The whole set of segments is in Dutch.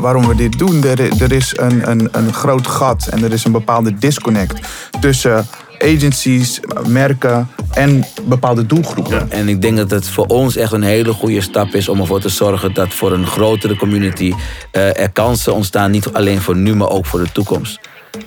waarom we dit doen. Er, er is een, een, een groot gat en er is een bepaalde disconnect tussen agencies, merken en bepaalde doelgroepen. En ik denk dat het voor ons echt een hele goede stap is om ervoor te zorgen dat voor een grotere community uh, er kansen ontstaan, niet alleen voor nu, maar ook voor de toekomst.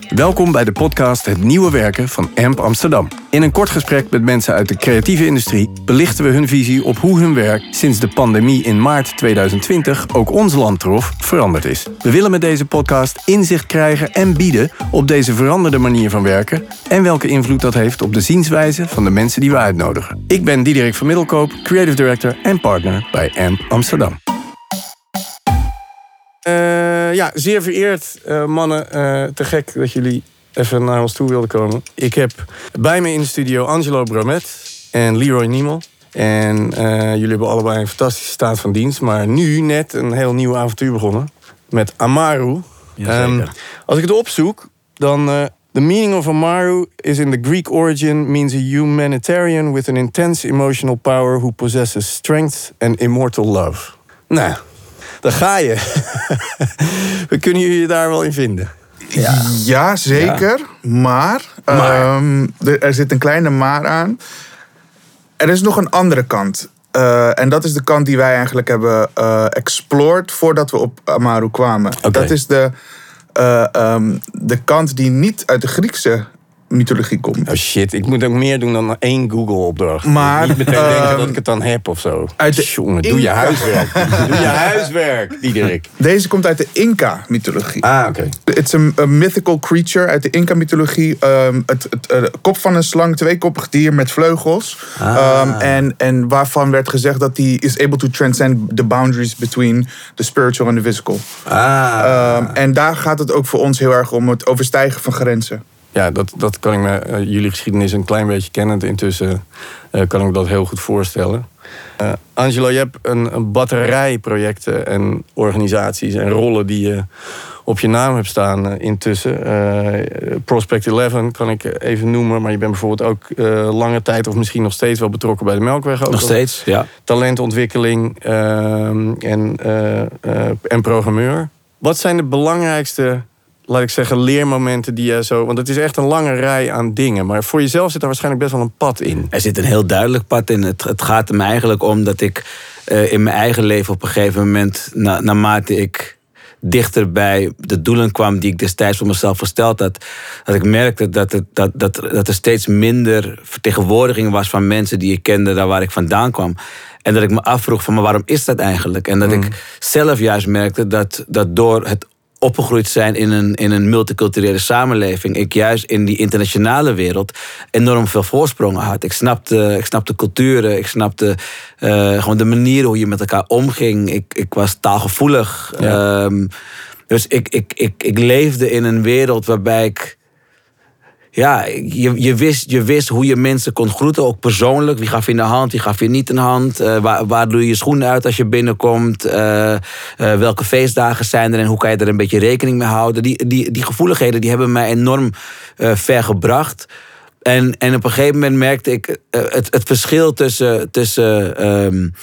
Welkom bij de podcast Het Nieuwe Werken van AMP Amsterdam. In een kort gesprek met mensen uit de creatieve industrie belichten we hun visie op hoe hun werk sinds de pandemie in maart 2020 ook ons land trof veranderd is. We willen met deze podcast inzicht krijgen en bieden op deze veranderde manier van werken en welke invloed dat heeft op de zienswijze van de mensen die we uitnodigen. Ik ben Diederik van Middelkoop, Creative Director en partner bij AMP Amsterdam. Uh, ja, zeer vereerd, uh, mannen. Uh, te gek dat jullie even naar ons toe wilden komen. Ik heb bij me in de studio Angelo Bromet en Leroy Niemel. En jullie hebben allebei een fantastische staat van dienst. Maar nu net een heel nieuw avontuur begonnen. Met Amaru. Um, als ik het opzoek, dan... The meaning of Amaru is in the Greek origin means a humanitarian with an intense emotional power who possesses strength and immortal love. Nou, dan ga je. We kunnen jullie daar wel in vinden. Ja, ja zeker. Maar, ehm, er, zit een kleine maar aan. Er is nog een andere kant. Uh, en dat is de kant die wij eigenlijk hebben uh, explored voordat we op Amaru kwamen. Dat is de, uh, um, de kant die niet uit de Griekse mythologie komt. Oh shit, ik moet ook meer doen dan één Google-opdracht. Maar, niet meteen denken dat ehm, ik het dan heb of zo. Uit de Jongen, doe je huiswerk. doe je huiswerk, Diederik. Deze komt uit de Inca-mythologie. Ah, oké. Het is een, mythical creature uit de Inca-mythologie. Um, het, het, uh, kop van een slang, tweekoppig dier met vleugels. Ah. Um, en, en waarvan werd gezegd dat hij is able to transcend the boundaries between the spiritual and the physical. Ah. Um, en daar gaat het ook voor ons heel erg om het overstijgen van grenzen ja, dat, dat kan ik me, uh, jullie geschiedenis een klein beetje kennend intussen, uh, kan ik me dat heel goed voorstellen. Uh, Angelo, je hebt een, een, batterij projecten en organisaties en rollen die je op je naam hebt staan intussen. Prospect 11 kan ik even noemen, maar je bent bijvoorbeeld ook lange tijd of misschien nog steeds wel betrokken bij de Melkweg. Ook nog steeds, ja. Talentontwikkeling ehm, en, en programmeur. Wat zijn de belangrijkste laat ik zeggen, leermomenten die je zo. Want het is echt een lange rij aan dingen. Maar voor jezelf zit er waarschijnlijk best wel een pad in. Er zit een heel duidelijk pad in. Het, het gaat er me eigenlijk om dat ik uh, in mijn eigen leven op een gegeven moment, na, naarmate ik dichter bij de doelen kwam die ik destijds voor mezelf gesteld had, dat ik merkte dat, het, dat, dat, dat er steeds minder vertegenwoordiging was van mensen die ik kende, daar waar ik vandaan kwam. En dat ik me afvroeg van, maar waarom is dat eigenlijk? En dat mm. ik zelf juist merkte dat, dat door het opgegroeid zijn in een, in een multiculturele samenleving. Ik juist in die internationale wereld enorm veel voorsprongen had. Ik snapte, ik snapte culturen, ik snapte uh, gewoon de manier hoe je met elkaar omging. Ik, ik was taalgevoelig. Ehm, dus ik, ik, ik, ik leefde in een wereld waarbij ik ja, je, je, wist, je wist hoe je mensen kon groeten, ook persoonlijk. Wie gaf je in de hand, wie gaf je niet in de hand. Uh, waar, waar doe je je schoenen uit als je binnenkomt. Uh, uh, welke feestdagen zijn er en hoe kan je er een beetje rekening mee houden. Die, die, die gevoeligheden die hebben mij enorm ver gebracht. En, en op een gegeven moment merkte ik het, het verschil tussen, tussen um,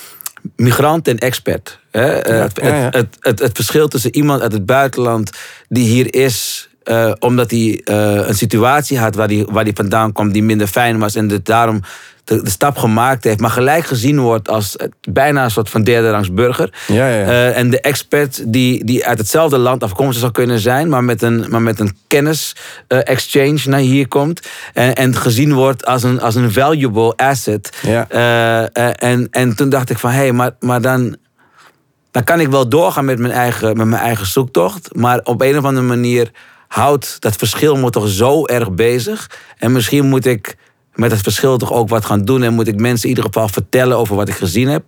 migrant en expert. Hè? het, Het, het, het verschil tussen iemand uit het buitenland die hier is uh, omdat hij uh, een situatie had waar hij waar die vandaan kwam die minder fijn was. En dat daarom de, de, stap gemaakt heeft. Maar gelijk gezien wordt als bijna een soort van derde rangs burger. Ja, ja. Uh, en de expert die, die uit hetzelfde land afkomstig zou kunnen zijn. Maar met een, maar met een kennis exchange naar hier komt. En, en gezien wordt als een, als een valuable asset. Ja. en, en toen dacht ik van hé, hey, maar, maar dan dan kan ik wel doorgaan met mijn eigen, met mijn eigen zoektocht. Maar op een of andere manier houdt dat verschil me toch zo erg bezig. En misschien moet ik met het verschil toch ook wat gaan doen. En moet ik mensen in ieder geval vertellen over wat ik gezien heb.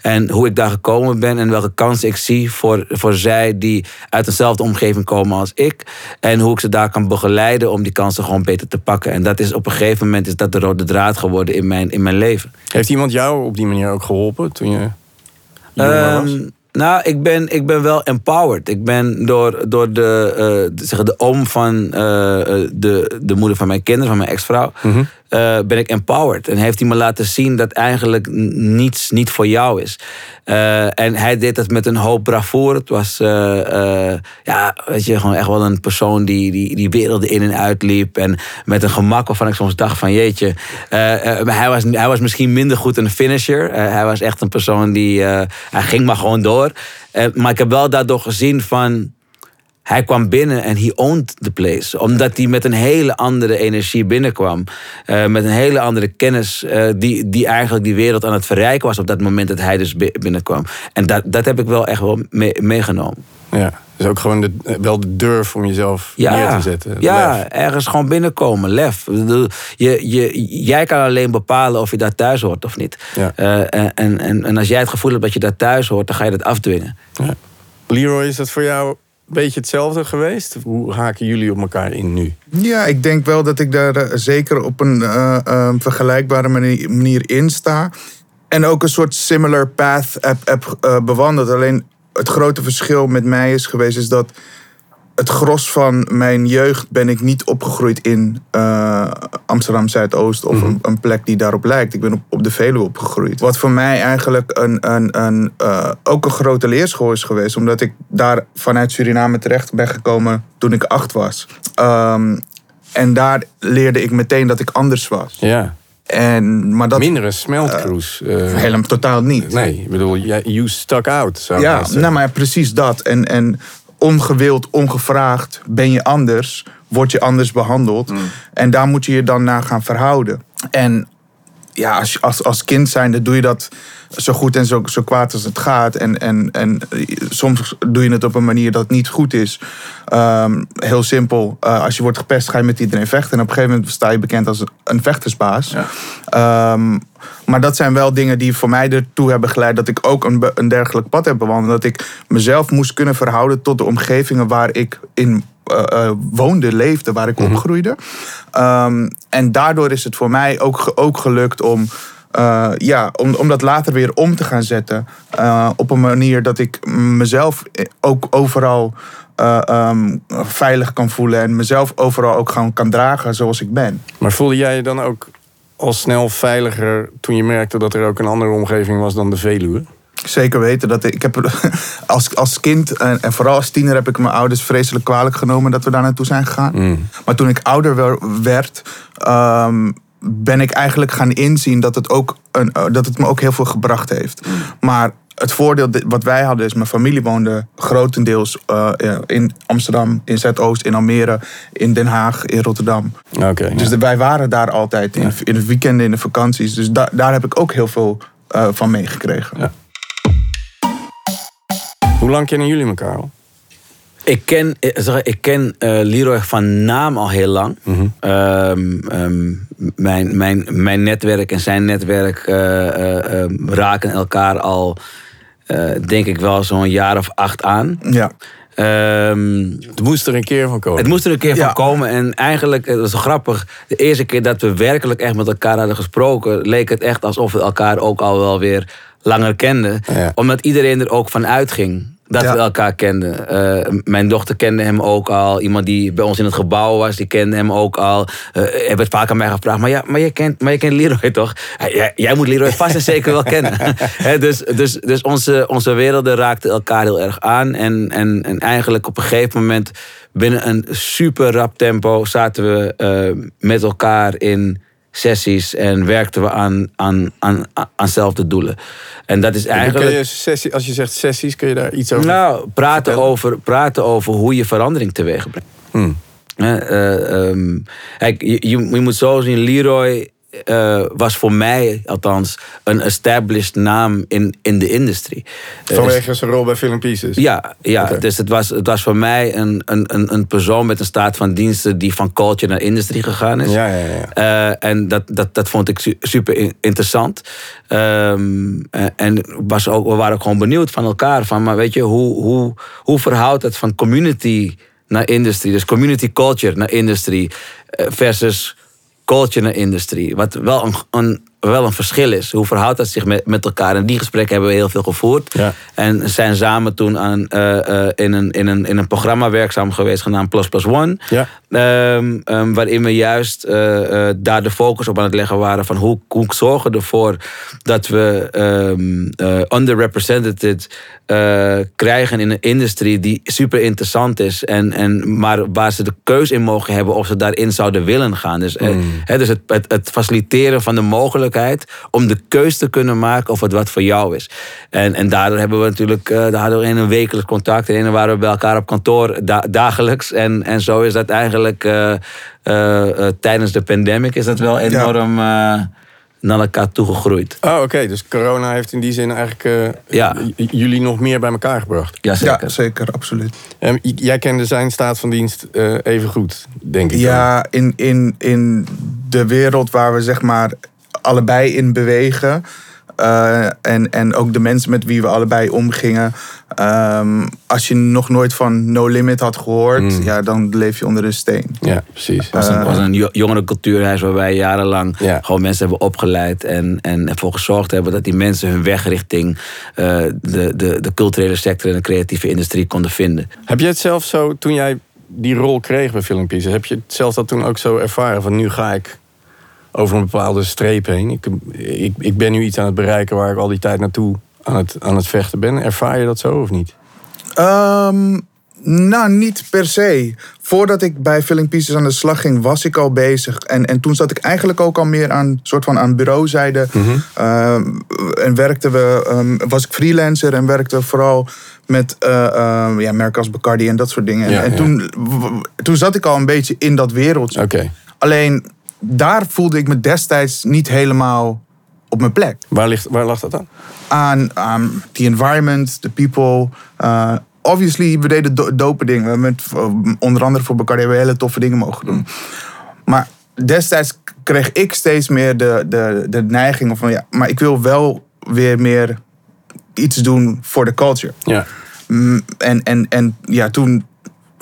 En hoe ik daar gekomen ben. En welke kansen ik zie voor, voor zij die uit dezelfde omgeving komen als ik. En hoe ik ze daar kan begeleiden om die kansen gewoon beter te pakken. En dat is op een gegeven moment is dat de rode draad geworden in mijn, in mijn leven. Heeft iemand jou op die manier ook geholpen toen je. Um, nou, ik ben, ik ben wel empowered. Ik ben door, door de, uh, de oom van uh, de, de moeder van mijn kinderen, van mijn ex-vrouw. Mm eh, ben ik empowered. En heeft hij me laten zien dat eigenlijk niets niet voor jou is. Eh, en hij deed dat met een hoop bravoure. Het was, ja, weet je, gewoon echt wel een persoon die, die, die werelden in en uit liep. En met een gemak waarvan ik soms dacht van jeetje. hij, was, hij was misschien minder goed een finisher. hij was echt een persoon die, hij ging maar gewoon door. maar ik heb wel daardoor gezien van hij kwam binnen en he owned the place. Omdat hij met een hele andere energie binnenkwam. Uh, met een hele andere kennis. Uh, die, die eigenlijk die wereld aan het verrijken was op dat moment dat hij dus binnenkwam. En dat, dat heb ik wel echt wel meegenomen. Ja, dus ook gewoon de, wel de durf om jezelf ja, neer te zetten. Ja, ergens gewoon binnenkomen. Lef. Je, je, jij kan alleen bepalen of je daar thuis hoort of niet. Ja. Uh, en, en, en als jij het gevoel hebt dat je daar thuis hoort, dan ga je dat afdwingen. Ja. Leroy, is dat voor jou beetje hetzelfde geweest? Hoe haken jullie op elkaar in nu? Ja, ik denk wel dat ik daar eh, zeker op een uh, uh, vergelijkbare manier, in sta. En ook een soort similar path heb bewandeld. Alleen het grote verschil met mij is geweest is dat het gros van mijn jeugd ben ik niet opgegroeid in uh, Amsterdam Zuidoost of mhm. een, plek die daarop lijkt. Ik ben op, op de Veluwe opgegroeid. Wat voor mij eigenlijk een, een, een, uh, ook een grote leerschool is geweest, omdat ik daar vanuit Suriname terecht ben gekomen toen ik acht was. Um, en daar leerde ik meteen dat ik anders was. Ja. En, maar dat, Minder een smeltcruise. Uh, helemaal totaal niet. Nee, ik bedoel, you stuck out. Zou ja, nou, maar precies dat. En, en ongewild, ongevraagd ben je anders, word je anders behandeld. Mm. En daar moet je je dan naar gaan verhouden. En ja, als, als, als kind zijnde doe je dat zo goed en zo, zo kwaad als het gaat. En, en, en soms doe je het op een manier dat niet goed is. Ehm, heel simpel. Uh, als je wordt gepest, ga je met iedereen vechten. En op een gegeven moment sta je bekend als een vechtersbaas. Ja. Ehm, maar dat zijn wel dingen die voor mij ertoe hebben geleid dat ik ook een, een dergelijk pad heb bewandeld. Dat ik mezelf moest kunnen verhouden tot de omgevingen waar ik in uh, woonde, leefde, waar ik mm opgroeide. Um, en daardoor is het voor mij ook, ook gelukt om. Uh, ja, om, om dat later weer om te gaan zetten. Uh, op een manier dat ik mezelf ook overal uh, um, veilig kan voelen. En mezelf overal ook gewoon kan dragen zoals ik ben. Maar voelde jij je dan ook al snel veiliger toen je merkte dat er ook een andere omgeving was dan de Veluwe? Zeker weten. Dat ik, ik heb als, als kind en, en, vooral als tiener heb ik mijn ouders vreselijk kwalijk genomen dat we daar naartoe zijn gegaan. Mm. Maar toen ik ouder werd, um, ben ik eigenlijk gaan inzien dat het, ook een, eh, dat het me ook heel veel gebracht heeft. Mm. Maar het voordeel wat wij hadden is, mijn familie woonde grotendeels uh, in Amsterdam, in Zuidoost, in Almere, in Den Haag, in Rotterdam. Okay, dus wij waren daar altijd in, in het weekend, in de vakanties. Dus da daar heb ik ook heel veel uh, van meegekregen. Ja. Hoe lang kennen jullie elkaar al? Ik ken, eh, ik ken uh, Leroy van naam al heel lang. Mm mijn, mijn, mijn netwerk en zijn netwerk uh, raken elkaar al, denk ik wel, zo'n jaar of acht aan. Ja. Um, het moest er een keer van komen. Het moest er een keer van komen. En eigenlijk, het was grappig. De eerste keer dat we werkelijk echt met elkaar hadden gesproken, leek het echt alsof we elkaar ook al wel weer langer kenden. Omdat iedereen er ook van uitging dat we elkaar kenden. Uh, mijn dochter kende hem ook al. Iemand die bij ons in het gebouw was, die kende hem ook al. Uh, er werd vaak aan mij gevraagd, maar, ja, maar, je, kent, maar je kent Leroy toch? Jij, jij moet Leroy vast en zeker wel kennen. dus dus, dus onze, onze werelden raakten elkaar heel erg aan. En, en, en eigenlijk op een gegeven moment, binnen een super rap tempo, zaten we uh, met elkaar in sessies en werkten we aan, aan, aan, aan dezelfde doelen. En dat is eigenlijk. Kun je sessie, als je zegt sessies, kun je daar iets over. Nou, praten, over, praten over hoe je verandering teweeg brengt. Hmm. Uh, um, kijk, je, je, je, moet zo zien, Leroy uh, was voor mij althans een established naam in, in de industrie. Eh, Vanwege zijn rol bij Film Pieces? Ja, ja dus het was, het was voor mij een, een, een persoon met een staat van diensten die van culture naar industrie gegaan is. Ja, ja, ja. Uh, en dat, dat, dat vond ik super interessant. Um, en was ook, we waren ook gewoon benieuwd van elkaar. Van, maar weet je, hoe, hoe, hoe verhoudt het van community naar industrie? Dus community culture naar industrie versus culture industrie. Wat wel een, een, wel een verschil is. Hoe verhoudt dat zich met, met elkaar? En die gesprekken hebben we heel veel gevoerd. Ja. En zijn samen toen aan, eh, eh, in, een, in, een, in een programma werkzaam geweest genaamd Plus Plus One. Ja. Ehm, ehm, waarin we juist eh, daar de focus op aan het leggen waren van hoe, hoe zorgen we ervoor dat we eh, underrepresented krijgen in een industrie die super interessant is. En, en, maar waar ze de keus in mogen hebben of ze daarin zouden willen gaan. Dus, hè, dus het, het, het faciliteren van de mogelijkheid om de keus te kunnen maken of het wat voor jou is. En, en daardoor hebben we natuurlijk, eh, daar hadden we in een wekelijks contact. En waren we bij elkaar op kantoor da- dagelijks. En, en zo is dat eigenlijk eh, eh, tijdens de pandemic is dat wel enorm eh, naar elkaar toegegroeid. Oh, oké. Dus corona heeft in die zin eigenlijk eh, Ja. jullie nog meer bij elkaar gebracht. Ja, zeker. Ja, zeker, absoluut. J- jij kende zijn staat van dienst eh, even goed, denk ik. Ja, in, in, in de wereld waar we zeg maar allebei in bewegen. eh, en, en ook de mensen met wie we allebei omgingen. ehm, als je nog nooit van No Limit had gehoord, Mm. ja, dan leef je onder een steen. Ja, precies. Het was een, was een jo- jongerencultuurhuis waar wij jarenlang Ja. gewoon mensen hebben opgeleid. En, en ervoor gezorgd hebben dat die mensen hun weg richting eh, de, de, de culturele sector en de creatieve industrie konden vinden. Heb je het zelf zo, toen jij die rol kreeg bij Film Pieces, heb je het zelf dat toen ook zo ervaren? Van nu ga ik over een bepaalde streep heen. Ik, ik, ik ben nu iets aan het bereiken waar ik al die tijd naartoe aan het, aan het vechten ben. Ervaar je dat zo of niet? Ehm, nou, niet per se. Voordat ik bij Filling Pieces aan de slag ging, was ik al bezig. En, en toen zat ik eigenlijk ook al meer aan soort van aan bureauzijde. Ehm, en werkte we, ehm, was ik freelancer en werkte vooral met ehm, ja, merken als Bacardi en dat soort dingen. Ja, en ja. Toen, toen zat ik al een beetje in dat wereldje. Oké. Alleen daar voelde ik me destijds niet helemaal op mijn plek Waar, ligt, waar lag dat aan? aan, the environment, the people. Uh, obviously, we deden do- dope dingen. We hebben met, uh, onder andere voor Bacardi hebben we hele toffe dingen mogen doen. Maar destijds kreeg ik steeds meer de, de, de neiging van... Ja, maar ik wil wel weer meer iets doen voor de culture. Ja. Mm, en, en, en ja, toen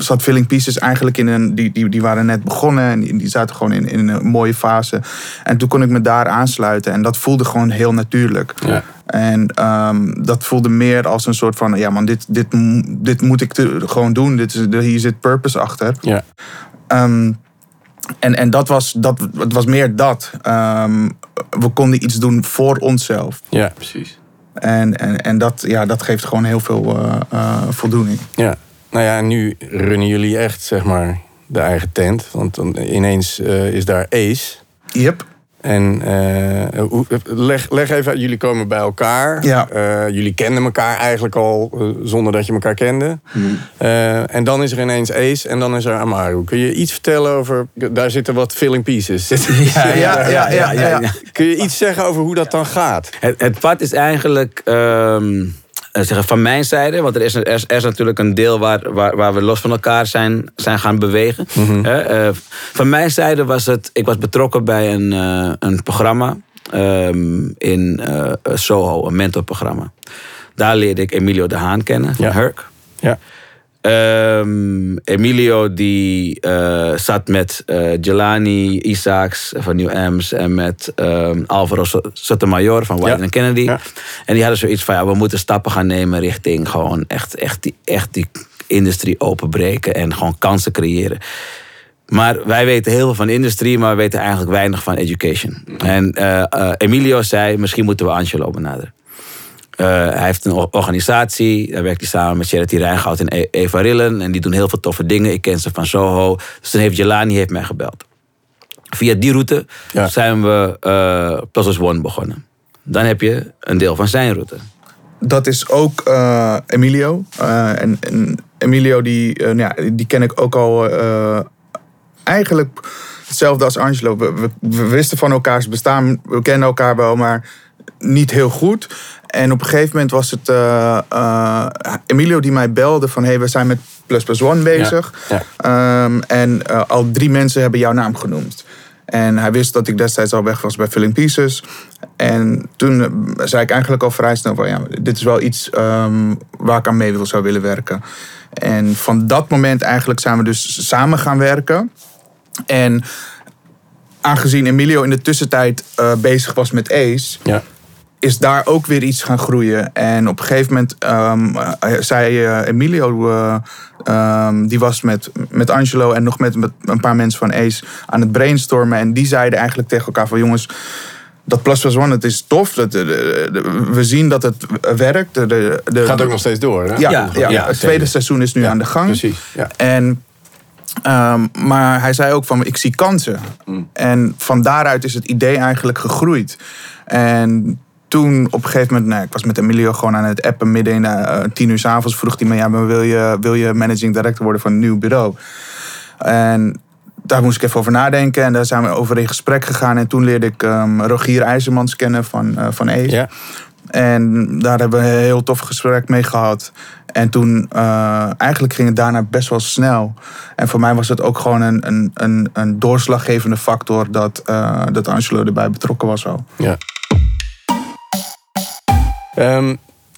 zat Filling Pieces eigenlijk in een... Die, die, die waren net begonnen en die, zaten gewoon in, in een mooie fase. En toen kon ik me daar aansluiten. En dat voelde gewoon heel natuurlijk. Ja. En ehm, dat voelde meer als een soort van... Ja man, dit, dit, dit moet ik te- gewoon doen. Dit is, hier zit purpose achter. Ja. Ehm, en en dat, was, dat het was meer dat. Ehm, we konden iets doen voor onszelf. Ja, precies. En, en, en dat, ja, dat geeft gewoon heel veel eh, eh, voldoening. Ja. Nou ja, nu runnen jullie echt, zeg maar, de eigen tent. Want dan ineens eh, is daar Ace. Yep. En eh, hoe- leg, leg even uit, jullie komen bij elkaar. Ja. Eh, jullie kenden elkaar eigenlijk al zonder dat je elkaar kende. Eh, en dan is er ineens Ace en dan is er Amaru. Kun je iets vertellen over... Daar zitten wat filling pieces. Ja, ja, ja, ja, ja. Kun je iets zeggen over hoe dat dan gaat? Het, het pad is eigenlijk ehm, eh, zeggen, van mijn zijde, want er is, er is, er is natuurlijk een deel waar, waar, waar we los van elkaar zijn, zijn gaan bewegen. Hè, eh, van mijn zijde was het, ik was betrokken bij een, eh, een programma ehm, in eh, Soho, een mentorprogramma. Daar leerde ik Emilio de Haan kennen van Ja. Hurk. Ja. Ehm, Emilio die eh, zat met eh Jelani Isaacs van New Ems en met ehm, Alvaro Sot- Sotomayor van Ja. and Kennedy. Ja. En die hadden zoiets van ja, we moeten stappen gaan nemen richting gewoon echt, echt, die, echt die industrie openbreken en gewoon kansen creëren. Maar wij weten heel veel van industrie, maar we weten eigenlijk weinig van education. En eh, eh, Emilio zei, misschien moeten we Angelo benaderen. Eh, hij heeft een organisatie, daar werkt hij samen met Charity Rijngoud en E- Eva Rillen. En die doen heel veel toffe dingen. Ik ken ze van Soho. Dus toen heeft Jelani heeft mij gebeld. Via die route Ja. zijn we eh Plus One begonnen. Dan heb je een deel van zijn route. Dat is ook eh, Emilio. En, en Emilio, die, eh, ja, die ken ik ook al eigenlijk hetzelfde als Angelo. We, we, we wisten van elkaars bestaan. We kennen elkaar wel, maar niet heel goed. En op een gegeven moment was het eh, eh, Emilio die mij belde van... hey, we zijn met Plus Plus One bezig. Ja. Ehm, en eh, al drie mensen hebben jouw naam genoemd. En hij wist dat ik destijds al weg was bij Filling Pieces. En toen zei ik eigenlijk al vrij snel van... ja, dit is wel iets ehm, waar ik aan mee wil, zou willen werken. En van dat moment eigenlijk zijn we dus samen gaan werken. En aangezien Emilio in de tussentijd bezig was met Ace, Ja. Is daar ook weer iets gaan groeien. En op een gegeven moment ehm, eh, zei eh, Emilio, eh, ehm, die was met, met Angelo en nog met, met een paar mensen van Ace aan het brainstormen. En die zeiden eigenlijk tegen elkaar van jongens, dat Plus Plus One, het is tof. Dat, de- de- de- we zien dat het werkt. De, de, de- Gaat ook nog steeds door, hè? ja, Ja, ja, ja, het zeker. tweede seizoen is nu Ja, aan de gang. Precies, ja. En, ehm, maar hij zei ook van, ik zie kansen. Mm. En van daaruit is het idee eigenlijk gegroeid. En toen op een gegeven moment, nou, ik was met Emilio gewoon aan het appen midden in eh, tien uur s avonds. Vroeg hij me, ja, maar wil je, wil je managing director worden van een nieuw bureau? En daar moest ik even over nadenken. En daar zijn we over in gesprek gegaan. En toen leerde ik ehm, Rogier IJzermans kennen van, eh van Ace. Ja. En daar hebben we een heel tof gesprek mee gehad. En toen, eh, eigenlijk ging het daarna best wel snel. En voor mij was het ook gewoon een, een, een, een doorslaggevende factor dat, dat Angelo erbij betrokken was. Al. Ja. Ehm,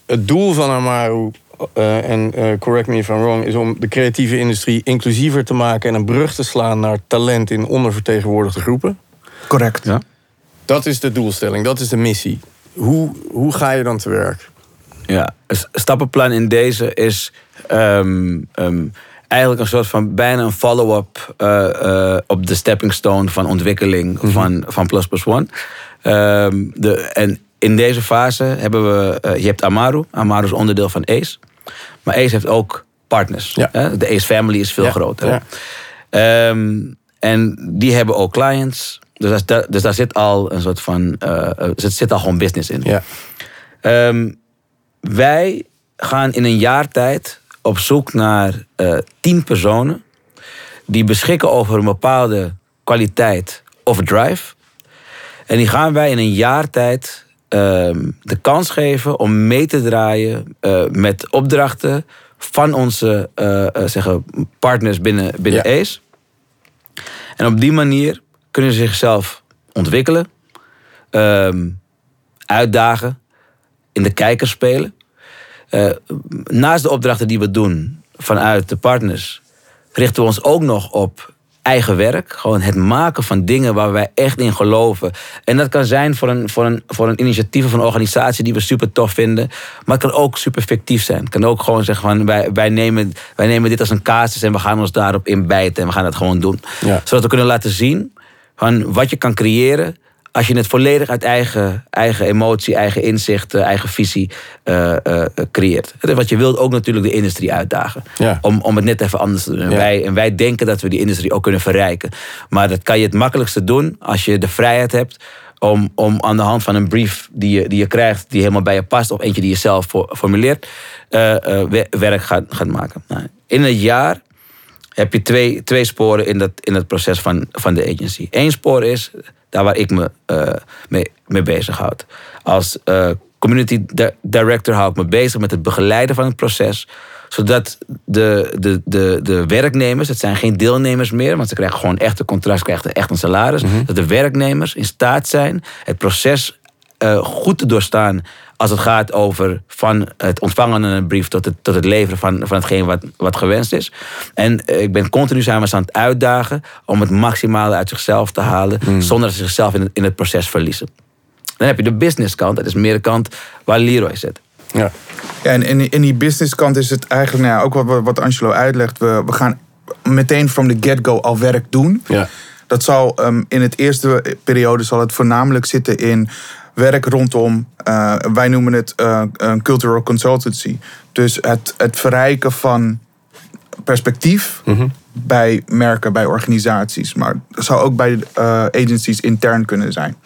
het doel van Amaru, eh, en eh, correct me if I'm wrong, is om de creatieve industrie inclusiever te maken en een brug te slaan naar talent in ondervertegenwoordigde groepen. Correct. Ja. Dat is de doelstelling, dat is de missie. Hoe, hoe ga je dan te werk? Ja, het stappenplan in deze is ehm, ehm, eigenlijk een soort van bijna een follow-up eh, eh, op de stepping stone van ontwikkeling van, van Plus Plus One. Ehm, de, en in deze fase hebben we, eh, je hebt Amaru. Amaru is onderdeel van Ace. Maar Ace heeft ook partners. Ja. hè? De Ace family is veel Ja, groter. ja. Ehm, en die hebben ook clients. Dus daar, dus daar zit al een soort van, eh, er zit, zit al gewoon business in. Ja. Ehm, wij gaan in een jaar tijd op zoek naar eh, tien personen die beschikken over een bepaalde kwaliteit of drive. En die gaan wij in een jaar tijd de kans geven om mee te draaien eh, met opdrachten van onze eh, eh, zeggen partners binnen, binnen Ja. ACE. En op die manier kunnen ze zichzelf ontwikkelen, ehm, uitdagen, in de kijker spelen. Naast de opdrachten die we doen vanuit de partners, richten we ons ook nog op eigen werk. Gewoon het maken van dingen waar wij echt in geloven. En dat kan zijn voor een, voor een, voor een initiatief of een organisatie die we super tof vinden. Maar het kan ook super fictief zijn. Het kan ook gewoon zeggen van wij, wij, nemen, wij nemen dit als een casus en we gaan ons daarop inbijten en we gaan dat gewoon doen. Ja. Zodat we kunnen laten zien van wat je kan creëren als je het volledig uit eigen, eigen emotie, eigen inzicht, eh, eigen visie eh, eh, creëert. Want je wilt ook natuurlijk de industrie uitdagen. Ja. Om, om het net even anders te doen. En, Ja. wij, en wij denken dat we die industrie ook kunnen verrijken. Maar dat kan je het makkelijkste doen als je de vrijheid hebt om, om aan de hand van een brief die je, die je krijgt, die helemaal bij je past, of eentje die je zelf formuleert, we- werk gaat, gaat maken. Nou, in een jaar heb je twee, twee sporen in dat, in het proces van, van de agency. Eén spoor is daar waar ik me eh, mee, mee bezighoud. Als eh, community di- director hou ik me bezig met het begeleiden van het proces. Zodat de, de, de, de werknemers, het zijn geen deelnemers meer, want ze krijgen gewoon echt een contract, krijgen echt een salaris. Dat de werknemers in staat zijn het proces eh, goed te doorstaan als het gaat over van het ontvangen van een brief tot het, tot het leveren van, van hetgeen wat, wat gewenst is. En eh, ik ben continu zijn we ze aan het uitdagen om het maximale uit zichzelf te halen, zonder dat ze zichzelf in het, in het proces verliezen. Dan heb je de business kant, dat is meer de kant waar Leroy zit. Ja. Ja, en in, in die businesskant is het eigenlijk, nou ja, ook wat, wat Angelo uitlegt. We, we gaan meteen from the get-go al werk doen. Ja. Dat zal ehm, in het eerste periode zal het voornamelijk zitten in werk rondom, eh, wij noemen het eh, een cultural consultancy. Dus het, het verrijken van perspectief bij merken, bij organisaties. Maar dat zou ook bij eh, agencies intern kunnen zijn.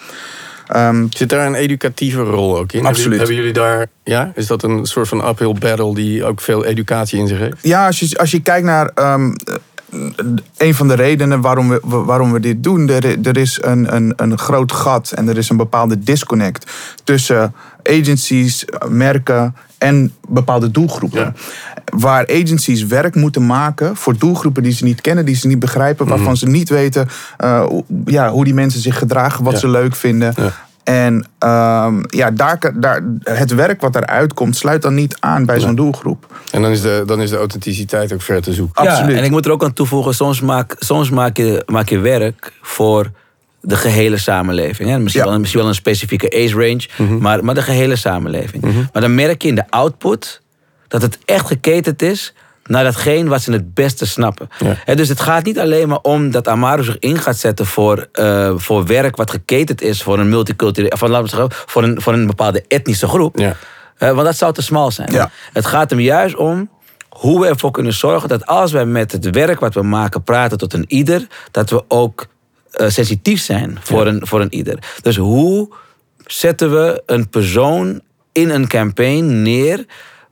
Ehm, Zit daar een educatieve rol ook in? Absoluut. Hebben jullie daar, ja? Is dat een soort van uphill battle die ook veel educatie in zich heeft? Ja, als je, als je kijkt naar ehm, eh, een van de redenen waarom we, waarom we dit doen, er, er is een, een, een groot gat en er is een bepaalde disconnect tussen agencies, merken en bepaalde doelgroepen. Ja. Waar agencies werk moeten maken voor doelgroepen die ze niet kennen, die ze niet begrijpen, waarvan ze niet weten eh, hoe- ja, hoe die mensen zich gedragen, wat Ja. ze leuk vinden. Ja. En ehm, ja, daar, daar, het werk wat eruit komt, sluit dan niet aan bij zo'n doelgroep. En dan is, de, dan is de authenticiteit ook ver te zoeken. Absoluut. Ja, en ik moet er ook aan toevoegen, soms maak, soms maak, je, maak je werk voor de gehele samenleving. Hè? Misschien, Ja. wel, misschien wel een specifieke age range, maar, maar de gehele samenleving. Maar dan merk je in de output dat het echt geketend is naar datgene wat ze het beste snappen. Ja. Dus het gaat niet alleen maar om dat Amaro zich in gaat zetten voor, eh, voor werk wat geketend is voor een multiculturele, van, laten we zeggen, voor een, voor een bepaalde etnische groep. Ja. Eh, want dat zou te smal zijn. Ja. Het gaat hem juist om hoe we ervoor kunnen zorgen dat als wij met het werk wat we maken praten tot een ieder, dat we ook eh, sensitief zijn voor, een, voor een ieder. Dus hoe zetten we een persoon in een campaign neer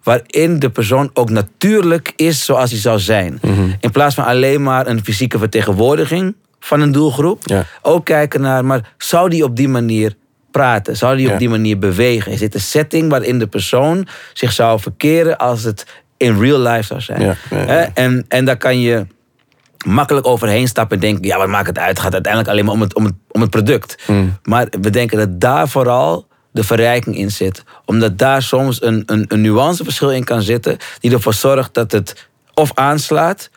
waarin de persoon ook natuurlijk is zoals hij zou zijn. In plaats van alleen maar een fysieke vertegenwoordiging van een doelgroep. Ja. Ook kijken naar, maar zou die op die manier praten? Zou die Ja. op die manier bewegen? Is dit een setting waarin de persoon zich zou verkeren als het in real life zou zijn? Ja? En, en daar kan je makkelijk overheen stappen en denken: ja, wat maakt het uit? Het gaat uiteindelijk alleen maar om het, om het, om het product. Hmm. Maar we denken dat daar vooral de verrijking in zit. Omdat daar soms een, een, een nuanceverschil in kan zitten, die ervoor zorgt dat het of aanslaat,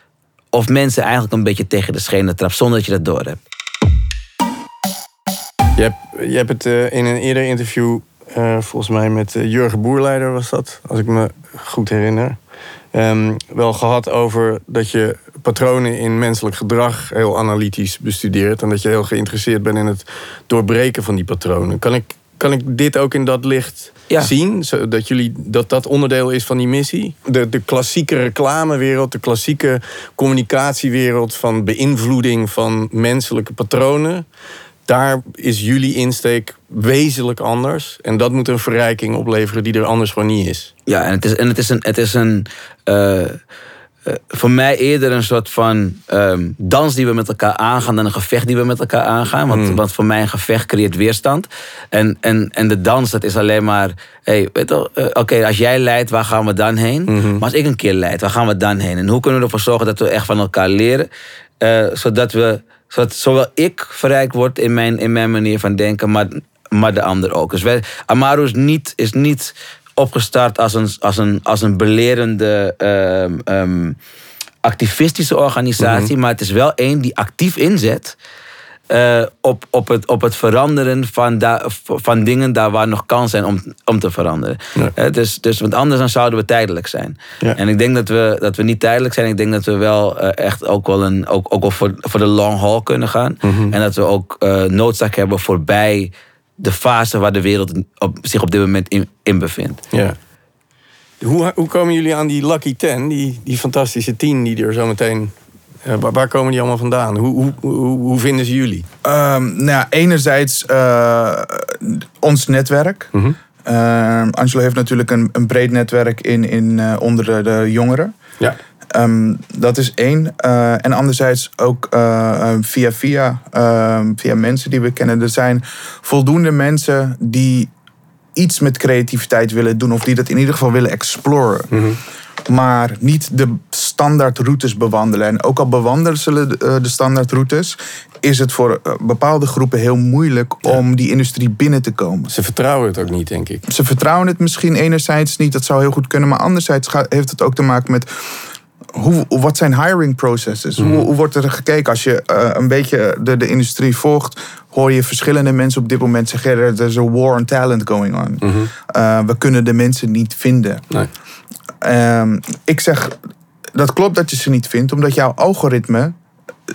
of mensen eigenlijk een beetje tegen de schenen trapt, zonder dat je dat door hebt. Je hebt, je hebt het eh, in een eerder interview, eh, volgens mij met eh, Jurgen Boerleider was dat, als ik me goed herinner. ehm, wel gehad over dat je patronen in menselijk gedrag heel analytisch bestudeert. En dat je heel geïnteresseerd bent in het doorbreken van die patronen. Kan ik, kan ik dit ook in dat licht Ja. zien? Zodat jullie, dat dat onderdeel is van die missie? De, de klassieke reclamewereld, de klassieke communicatiewereld van beïnvloeding van menselijke patronen. Daar is jullie insteek wezenlijk anders. En dat moet een verrijking opleveren die er anders gewoon niet is. Ja, en het is, en het is een. Het is een eh, eh, voor mij eerder een soort van ehm, dans die we met elkaar aangaan dan een gevecht die we met elkaar aangaan. Want, want voor mij een gevecht creëert weerstand. En, en, en de dans, dat is alleen maar. Hey, eh, Oké, als jij leidt, waar gaan we dan heen? Maar als ik een keer leid, waar gaan we dan heen? En hoe kunnen we ervoor zorgen dat we echt van elkaar leren? eh, zodat we. Zodat zowel ik verrijkt word in mijn, in mijn manier van denken, maar, maar de ander ook. Dus wij, Amaru is niet, is niet opgestart als een, als een, als een belerende ehm, ehm, activistische organisatie, maar het is wel één die actief inzet eh, op, op, het, op het veranderen van, van dingen daar waar nog kans zijn om, om te veranderen. Ja. Dus, dus, want anders dan zouden we tijdelijk zijn. Ja. En ik denk dat we, dat we niet tijdelijk zijn. Ik denk dat we wel eh, echt ook wel, een, ook, ook wel voor, voor de long haul kunnen gaan. Mhm. En dat we ook eh, noodzaak hebben voorbij de fase waar de wereld op, zich op dit moment in, in bevindt. Ja. Hoe, hoe komen jullie aan die Lucky Ten, die, die fantastische tien die er zo meteen... eh, waar, waar komen die allemaal vandaan? Hoe, hoe, hoe, hoe vinden ze jullie? Ehm, nou ja, enerzijds eh, ons netwerk. Ehm, Angelo heeft natuurlijk een, een breed netwerk in, in, eh, onder de, de jongeren. Ja. Ehm, dat is één. Eh, en anderzijds ook eh, eh, via, via, ehm, via mensen die we kennen. Er zijn voldoende mensen die iets met creativiteit willen doen. Of die dat in ieder geval willen exploren. Maar niet de standaardroutes bewandelen. En ook al bewandelen ze de, de standaardroutes... is het voor eh, bepaalde groepen heel moeilijk om die industrie binnen te komen. Ze vertrouwen het ook niet, denk ik. Ze vertrouwen het misschien enerzijds niet, dat zou heel goed kunnen. Maar anderzijds heeft het ook te maken met hoe, wat zijn hiring processes? Hoe, hoe wordt er gekeken? Als je eh, een beetje de, de industrie volgt, hoor je verschillende mensen op dit moment zeggen: er is een war on talent going on. Eh, we kunnen de mensen niet vinden. Nee. Ehm, ik zeg, dat klopt dat je ze niet vindt, omdat jouw algoritme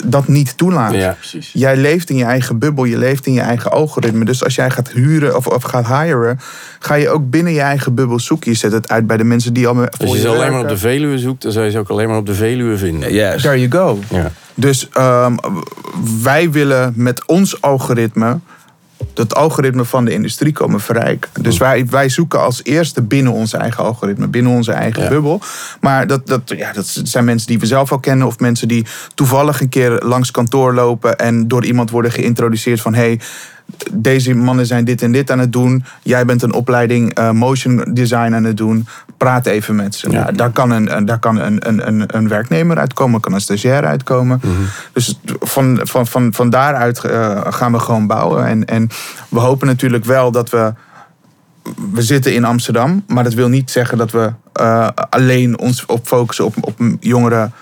dat niet toelaat. Ja, precies. Jij leeft in je eigen bubbel, je leeft in je eigen algoritme. Dus als jij gaat huren of, of gaat hiren, ga je ook binnen je eigen bubbel zoeken. Je zet het uit bij de mensen die al met- Als je ze alleen maar op de Veluwe zoekt, dan zou je ze ook alleen maar op de Veluwe vinden. Juist. There you go. Ja. Dus ehm, wij willen met ons algoritme dat algoritme van de industrie komen verrijken. Dus wij, wij zoeken als eerste binnen ons eigen algoritme, binnen onze eigen Ja. bubbel. Maar dat, dat, ja, dat zijn mensen die we zelf al kennen, of mensen die toevallig een keer langs kantoor lopen en door iemand worden geïntroduceerd van hey, deze mannen zijn dit en dit aan het doen. Jij bent een opleiding eh, motion design aan het doen. Praat even met ze. Ja. Nou, daar kan, een, daar kan een, een, een, een werknemer uitkomen, kan een stagiair uitkomen. Dus van, van, van, van daaruit eh, gaan we gewoon bouwen. En, en we hopen natuurlijk wel dat we. We zitten in Amsterdam, maar dat wil niet zeggen dat we eh, alleen ons op focussen op, op jongeren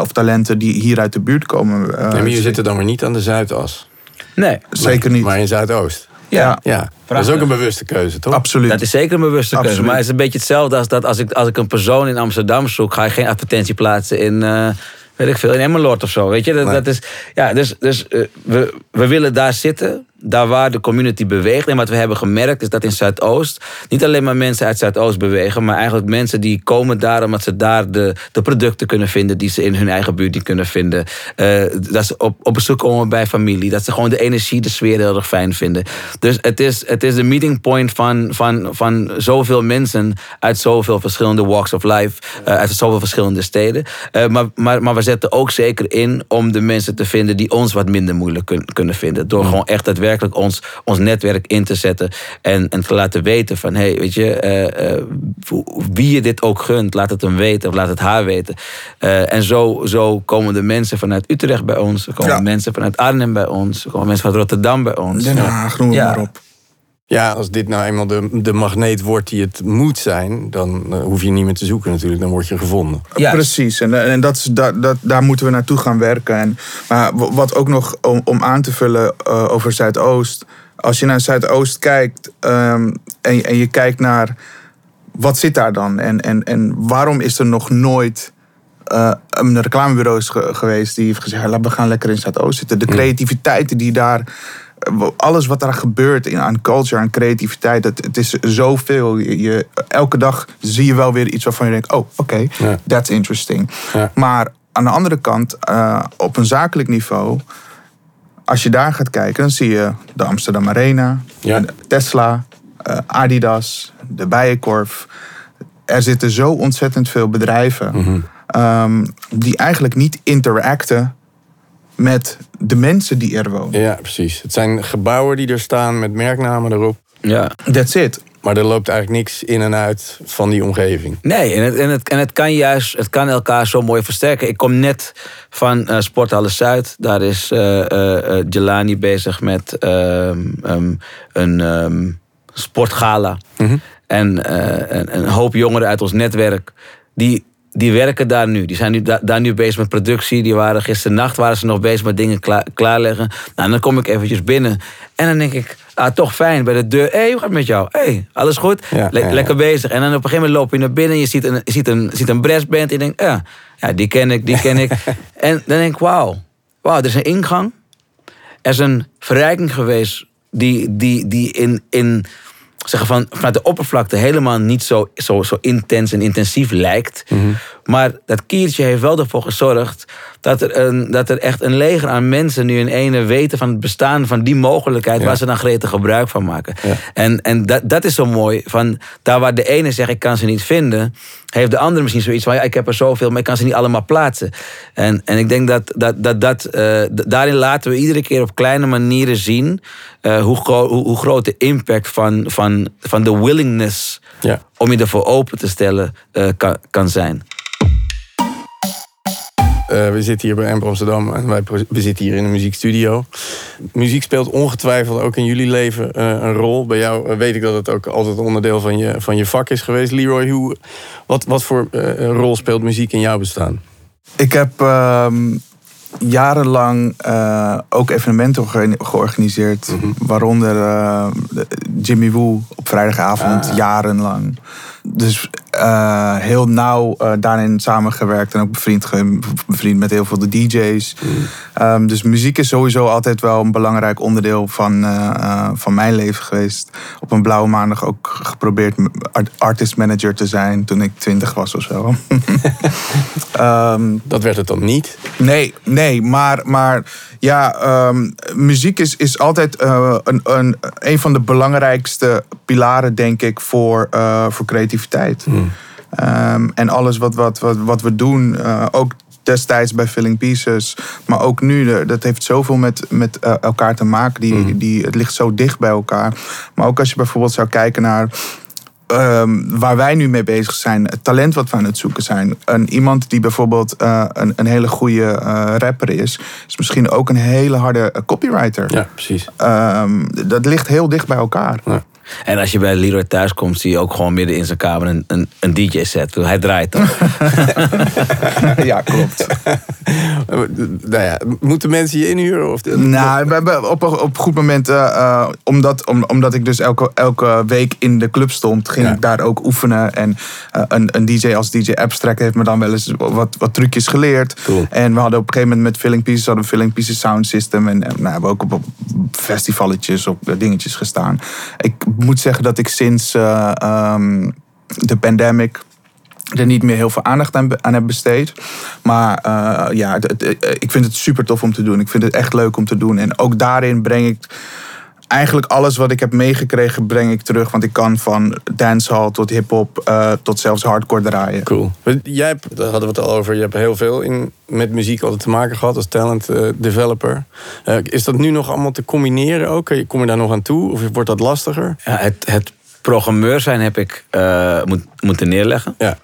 of talenten die hier uit de buurt komen. Eh, Nee, maar jullie zitten dan maar niet aan de Zuidas. Nee. Zeker niet. Maar in Zuidoost. Ja. Ja, dat is ook een bewuste keuze, toch? Absoluut. Dat is zeker een bewuste keuze. Absoluut. Maar het is een beetje hetzelfde als dat als ik, als ik een persoon in Amsterdam zoek, ga je geen advertentie plaatsen in, eh, weet ik veel, in Emmeloord of zo. Weet je, dat, Nee. dat is, ja, dus, dus eh, we, we willen daar zitten, daar waar de community beweegt. En wat we hebben gemerkt is dat in Zuidoost niet alleen maar mensen uit Zuidoost bewegen, maar eigenlijk mensen die komen daar omdat ze daar de, de producten kunnen vinden die ze in hun eigen buurt niet kunnen vinden. Eh, dat ze op, op bezoek komen bij familie, dat ze gewoon de energie, de sfeer heel erg fijn vinden. Dus het is, het is de meeting point van, van, van zoveel mensen uit zoveel verschillende walks of life, eh, uit zoveel verschillende steden. Eh, maar, maar, maar we zetten ook zeker in om de mensen te vinden die ons wat minder moeilijk kun- kunnen vinden. Door gewoon echt daadwerkelijk ons, ons netwerk in te zetten en, en te laten weten van, hé, hey, weet je, eh, eh, wie je dit ook gunt, laat het hem weten of laat het haar weten. Eh, en zo, zo komen de mensen vanuit Utrecht bij ons, er komen Ja. mensen vanuit Arnhem bij ons, er komen mensen vanuit Rotterdam bij ons. Den Haag, noem maar op. Ja, als dit nou eenmaal de, de magneet wordt die het moet zijn, dan eh, hoef je niet meer te zoeken natuurlijk. Dan word je gevonden. Juist. Precies, en, en dat is, dat, dat, daar moeten we naartoe gaan werken. En, maar wat ook nog om, om aan te vullen eh, over Zuidoost. Als je naar Zuidoost kijkt ehm, en, je- en je kijkt naar wat zit daar dan? En, en, en waarom is er nog nooit eh, een reclamebureau ge- geweest die heeft gezegd: laten we gaan lekker in Zuidoost zitten. De creativiteit die daar. Eh, Alles wat daar gebeurt in, aan culture, aan creativiteit, het, het is zoveel. Je, je- elke dag zie je wel weer iets waarvan je denkt: oh, oké, Ja. that's interesting. Ja. Maar aan de andere kant, eh, op een zakelijk niveau, als je daar gaat kijken, dan zie je de Amsterdam Arena, Ja. Tesla, eh, Adidas, de Bijenkorf. Er zitten zo ontzettend veel bedrijven Mhm. ehm, die eigenlijk niet interacten met de mensen die er wonen. Ja, precies. Het zijn gebouwen die er staan met merknamen erop. Ja. That's it. Maar er loopt eigenlijk niks in en uit van die omgeving. Nee, en het, en, het, en het kan juist, het kan elkaar zo mooi versterken. Ik kom net van eh Sporthalle Zuid. Daar is eh eh, Jelani bezig met ehm, ehm, een ehm, sportgala. En eh, een, een hoop jongeren uit ons netwerk, die, die werken daar nu. Die zijn nu, da- daar nu bezig met productie. Die waren gisternacht waren ze nog bezig met dingen klaar, klaarleggen. Nou, dan kom ik eventjes binnen. En dan denk ik, ah, toch fijn bij de deur. Hé, hey, hoe gaat het met jou? hey, alles goed? Ja, Le- ja, ja. Lekker bezig. En dan op een gegeven moment loop je naar binnen. Je ziet een, je ziet een, je ziet een brassband. En je denkt, ja, ja, die ken ik, die ken ik. en dan denk ik, wauw. Wauw, er is een ingang. Er is een verrijking geweest die, die, die in, in zeggen van, vanuit de oppervlakte helemaal niet zo, zo, zo intens en intensief lijkt. Maar dat kiertje heeft wel ervoor gezorgd dat er, een, dat er echt een leger aan mensen nu in ene weten van het bestaan van die mogelijkheid Ja. waar ze dan gretig gebruik van maken. Ja. En, en dat, dat is zo mooi. Van daar waar de ene zegt ik kan ze niet vinden, heeft de andere misschien zoiets van ja, ik heb er zoveel, maar ik kan ze niet allemaal plaatsen. En, en ik denk dat, dat, dat, dat eh, daarin laten we iedere keer op kleine manieren zien eh, hoe, gro- hoe, hoe groot de impact van, van, van de willingness Ja. om je ervoor open te stellen eh, kan, kan zijn. Eh, we zitten hier bij Ember Amsterdam en wij we zitten hier in een muziekstudio. Muziek speelt ongetwijfeld ook in jullie leven eh, een rol. Bij jou eh, weet ik dat het ook altijd onderdeel van je, van je vak is geweest. Leroy, hoe, wat, wat voor rol speelt muziek in jouw bestaan? Ik heb ehm, jarenlang ook evenementen georgan- georganiseerd. Waaronder eh, de- Jimmy Woo op vrijdagavond, jarenlang. Dus eh, heel nauw eh, daarin samengewerkt en ook bevriend, bevriend met heel veel de DJ's. Ehm, dus muziek is sowieso altijd wel een belangrijk onderdeel van, eh, van mijn leven geweest. Op een blauwe maandag ook geprobeerd art- artist manager te zijn toen ik twintig was of zo. Ehm, Dat werd het dan niet. Nee, nee, maar, maar ja, ehm, muziek is, is altijd een, een, een van de belangrijkste pilaren, denk ik, voor, voor creativiteit. Ehm, en alles wat, wat, wat, wat we doen, eh, ook destijds bij Filling Pieces, maar ook nu, dat heeft zoveel met, met eh, elkaar te maken. Die, die, het ligt zo dicht bij elkaar. Maar ook als je bijvoorbeeld zou kijken naar ehm, waar wij nu mee bezig zijn, het talent wat we aan het zoeken zijn. Een, iemand die bijvoorbeeld eh, een, een hele goede rapper is, is misschien ook een hele harde copywriter. Ja, precies. Ehm, dat ligt heel dicht bij elkaar. En als je bij Leroy thuis komt, zie je ook gewoon midden in zijn kamer een, een, een DJ-set. Hij draait toch? ja, klopt. nou ja, moeten mensen je inhuren? Of, nou, we hebben op, op goed moment, uh, uh, omdat, om, omdat ik dus elke, elke week in de club stond, ging ik daar ook oefenen. En uh, een, een DJ als DJ Abstract heeft me dan wel eens wat, wat trucjes geleerd. Cool. En we hadden op een gegeven moment met Filling Pieces, hadden we Filling Pieces Sound System. En, en nou, hebben we ook op, op festivaletjes, op dingetjes gestaan. Ik moet zeggen dat ik sinds um, de pandemic er niet meer heel veel aandacht aan, aan heb besteed. Maar uh, ja, het, ik vind het super tof om te doen. Ik vind het echt leuk om te doen. En ook daarin breng ik eigenlijk alles wat ik heb meegekregen, breng ik terug. Want ik kan van dancehall tot hip-hop uh, tot zelfs hardcore draaien. Cool. Jij hebt, daar hadden we het al over, je hebt heel veel in, met muziek altijd te maken gehad als talent uh, developer. Uh, is dat nu nog allemaal te combineren ook? Kom je daar nog aan toe? Of wordt dat lastiger? Ja, het, het programmeur zijn heb ik moet, moeten neerleggen. Ja.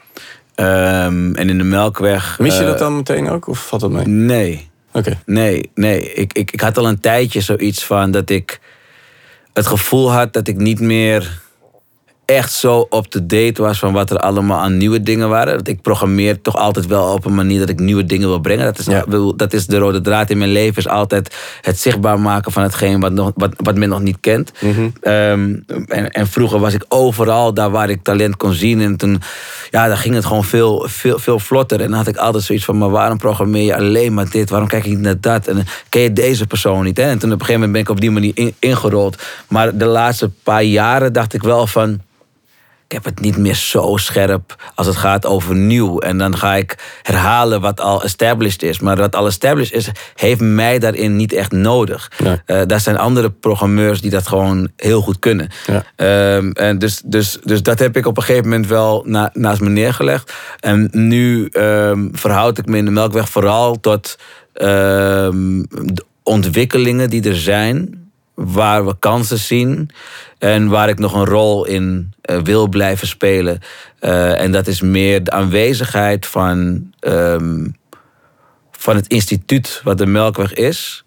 Um, en in de Melkweg. Mis je dat dan meteen ook? Of valt dat mee? Nee. Oké. Okay. Nee, nee. Ik, ik, ik had al een tijdje zoiets van dat ik het gevoel had dat ik niet meer echt zo up-to-date was van wat er allemaal aan nieuwe dingen waren. Ik programmeer toch altijd wel op een manier dat ik nieuwe dingen wil brengen. Dat is, Ja. dat is de rode draad in mijn leven. Is altijd het zichtbaar maken van hetgeen wat, nog, wat, wat men nog niet kent. Mhm. Ehm, en, en vroeger was ik overal daar waar ik talent kon zien. En toen ja, dan ging het gewoon veel, veel, veel vlotter. En dan had ik altijd zoiets van, maar waarom programmeer je alleen maar dit? Waarom kijk ik niet naar dat? En dan ken je deze persoon niet? Hè? En toen op een gegeven moment ben ik op die manier in- ingerold. Maar de laatste paar jaren dacht ik wel van ik heb het niet meer zo scherp als het gaat over nieuw. En dan ga ik herhalen wat al established is. Maar wat al established is, heeft mij daarin niet echt nodig. Uh, daar zijn andere programmeurs die dat gewoon heel goed kunnen. Ja. Um, en dus, dus, dus dat heb ik op een gegeven moment wel na, naast me neergelegd. En nu um, verhoud ik me in de Melkweg vooral tot um, de ontwikkelingen die er zijn waar we kansen zien en waar ik nog een rol in uh, wil blijven spelen. Uh, en dat is meer de aanwezigheid van, um, van het instituut wat de Melkweg is.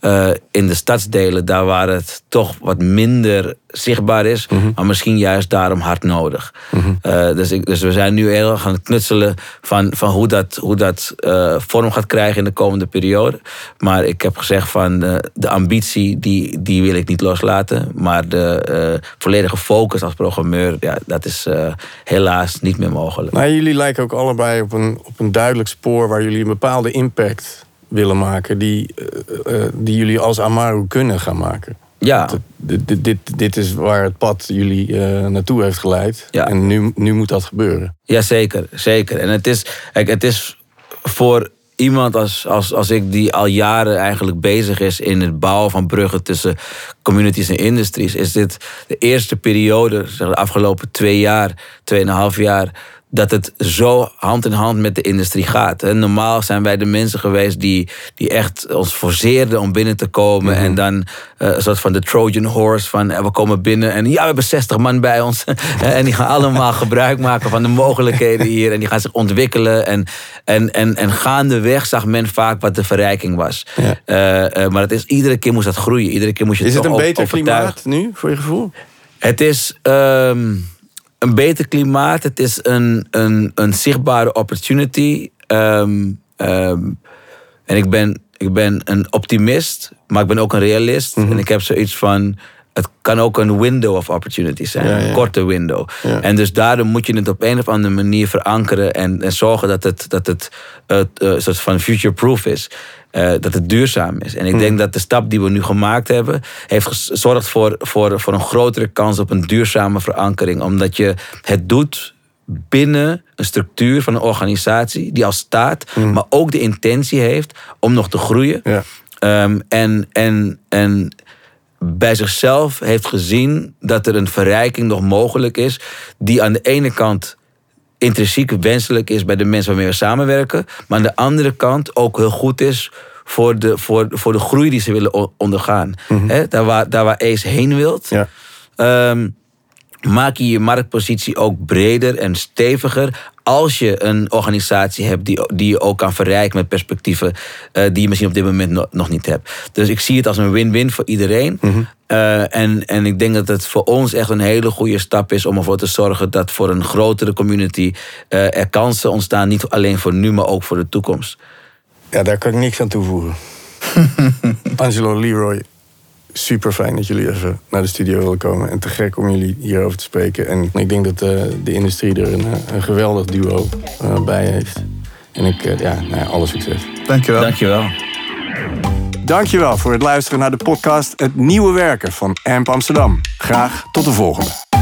Uh, in de stadsdelen, daar waar het toch wat minder zichtbaar is, Mhm. maar misschien juist daarom hard nodig. Mm-hmm. Uh, dus, ik, dus we zijn nu heel erg aan het knutselen van, van hoe dat, hoe dat uh, vorm gaat krijgen in de komende periode. Maar ik heb gezegd van de ambitie, die, die wil ik niet loslaten. Maar de volledige focus als programmeur, ja, dat is helaas niet meer mogelijk. Maar jullie lijken ook allebei op een, op een duidelijk spoor waar jullie een bepaalde impact willen maken, die, uh, uh, die jullie als Amaru kunnen gaan maken. Ja. Dit, dit, dit, dit is waar het pad jullie uh, naartoe heeft geleid. Ja. En nu, nu moet dat gebeuren. Ja, zeker. zeker. En het is, kijk, het is voor iemand als, als, als ik die al jaren eigenlijk bezig is in het bouwen van bruggen tussen communities en industries, is dit de eerste periode, zeg, de afgelopen twee jaar, tweeënhalf jaar, dat het zo hand in hand met de industrie gaat. En normaal zijn wij de mensen geweest die, die echt ons forceerden om binnen te komen. Mm-hmm. En dan uh, een soort van de Trojan horse van uh, we komen binnen en ja, we hebben 60 man bij ons. en die gaan allemaal gebruik maken van de mogelijkheden hier. En die gaan zich ontwikkelen. En, en, en, en gaandeweg zag men vaak wat de verrijking was. Ja. Uh, maar het is, iedere keer moest dat groeien. Iedere keer moest je is het een beter klimaat nu, voor je gevoel? Het is... Um, een beter klimaat. Het is een, een, een zichtbare opportunity. Um, um, en ik ben, ik ben een optimist, maar ik ben ook een realist. Mhm. En ik heb zoiets van. Het kan ook een window of opportunity zijn, ja, ja. een korte window. Ja. En dus daarom moet je het op een of andere manier verankeren en, en zorgen dat het, dat het uh, uh, soort van future-proof is. Uh, dat het duurzaam is. En ik denk dat de stap die we nu gemaakt hebben, heeft gezorgd voor, voor, voor een grotere kans op een duurzame verankering. Omdat je het doet binnen een structuur van een organisatie die al staat, mm. maar ook de intentie heeft om nog te groeien. Ja. Um, en, en, en bij zichzelf heeft gezien dat er een verrijking nog mogelijk is, die aan de ene kant intrinsiek wenselijk is bij de mensen waarmee we samenwerken, maar aan de andere kant ook heel goed is voor de, voor, voor de groei die ze willen ondergaan. He, daar, waar, daar waar Ace heen wilt, Ja. um, maak je je marktpositie ook breder en steviger. Als je een organisatie hebt die, die je ook kan verrijken met perspectieven uh, die je misschien op dit moment no, nog niet hebt. Dus ik zie het als een win-win voor iedereen. Mhm. Uh, en, en ik denk dat het voor ons echt een hele goede stap is om ervoor te zorgen dat voor een grotere community uh, er kansen ontstaan. Niet alleen voor nu, maar ook voor de toekomst. Ja, daar kan ik niks aan toevoegen. Angelo Leroy, super fijn dat jullie even naar de studio willen komen. En te gek om jullie hierover te spreken. En ik denk dat eh, de industrie er een, eh, een geweldig duo eh, bij heeft. En ik, eh, ja, nou ja, alle succes. Dankjewel. Dankjewel. Dankjewel voor het luisteren naar de podcast Het Nieuwe Werken van AMP Amsterdam. Graag tot de volgende.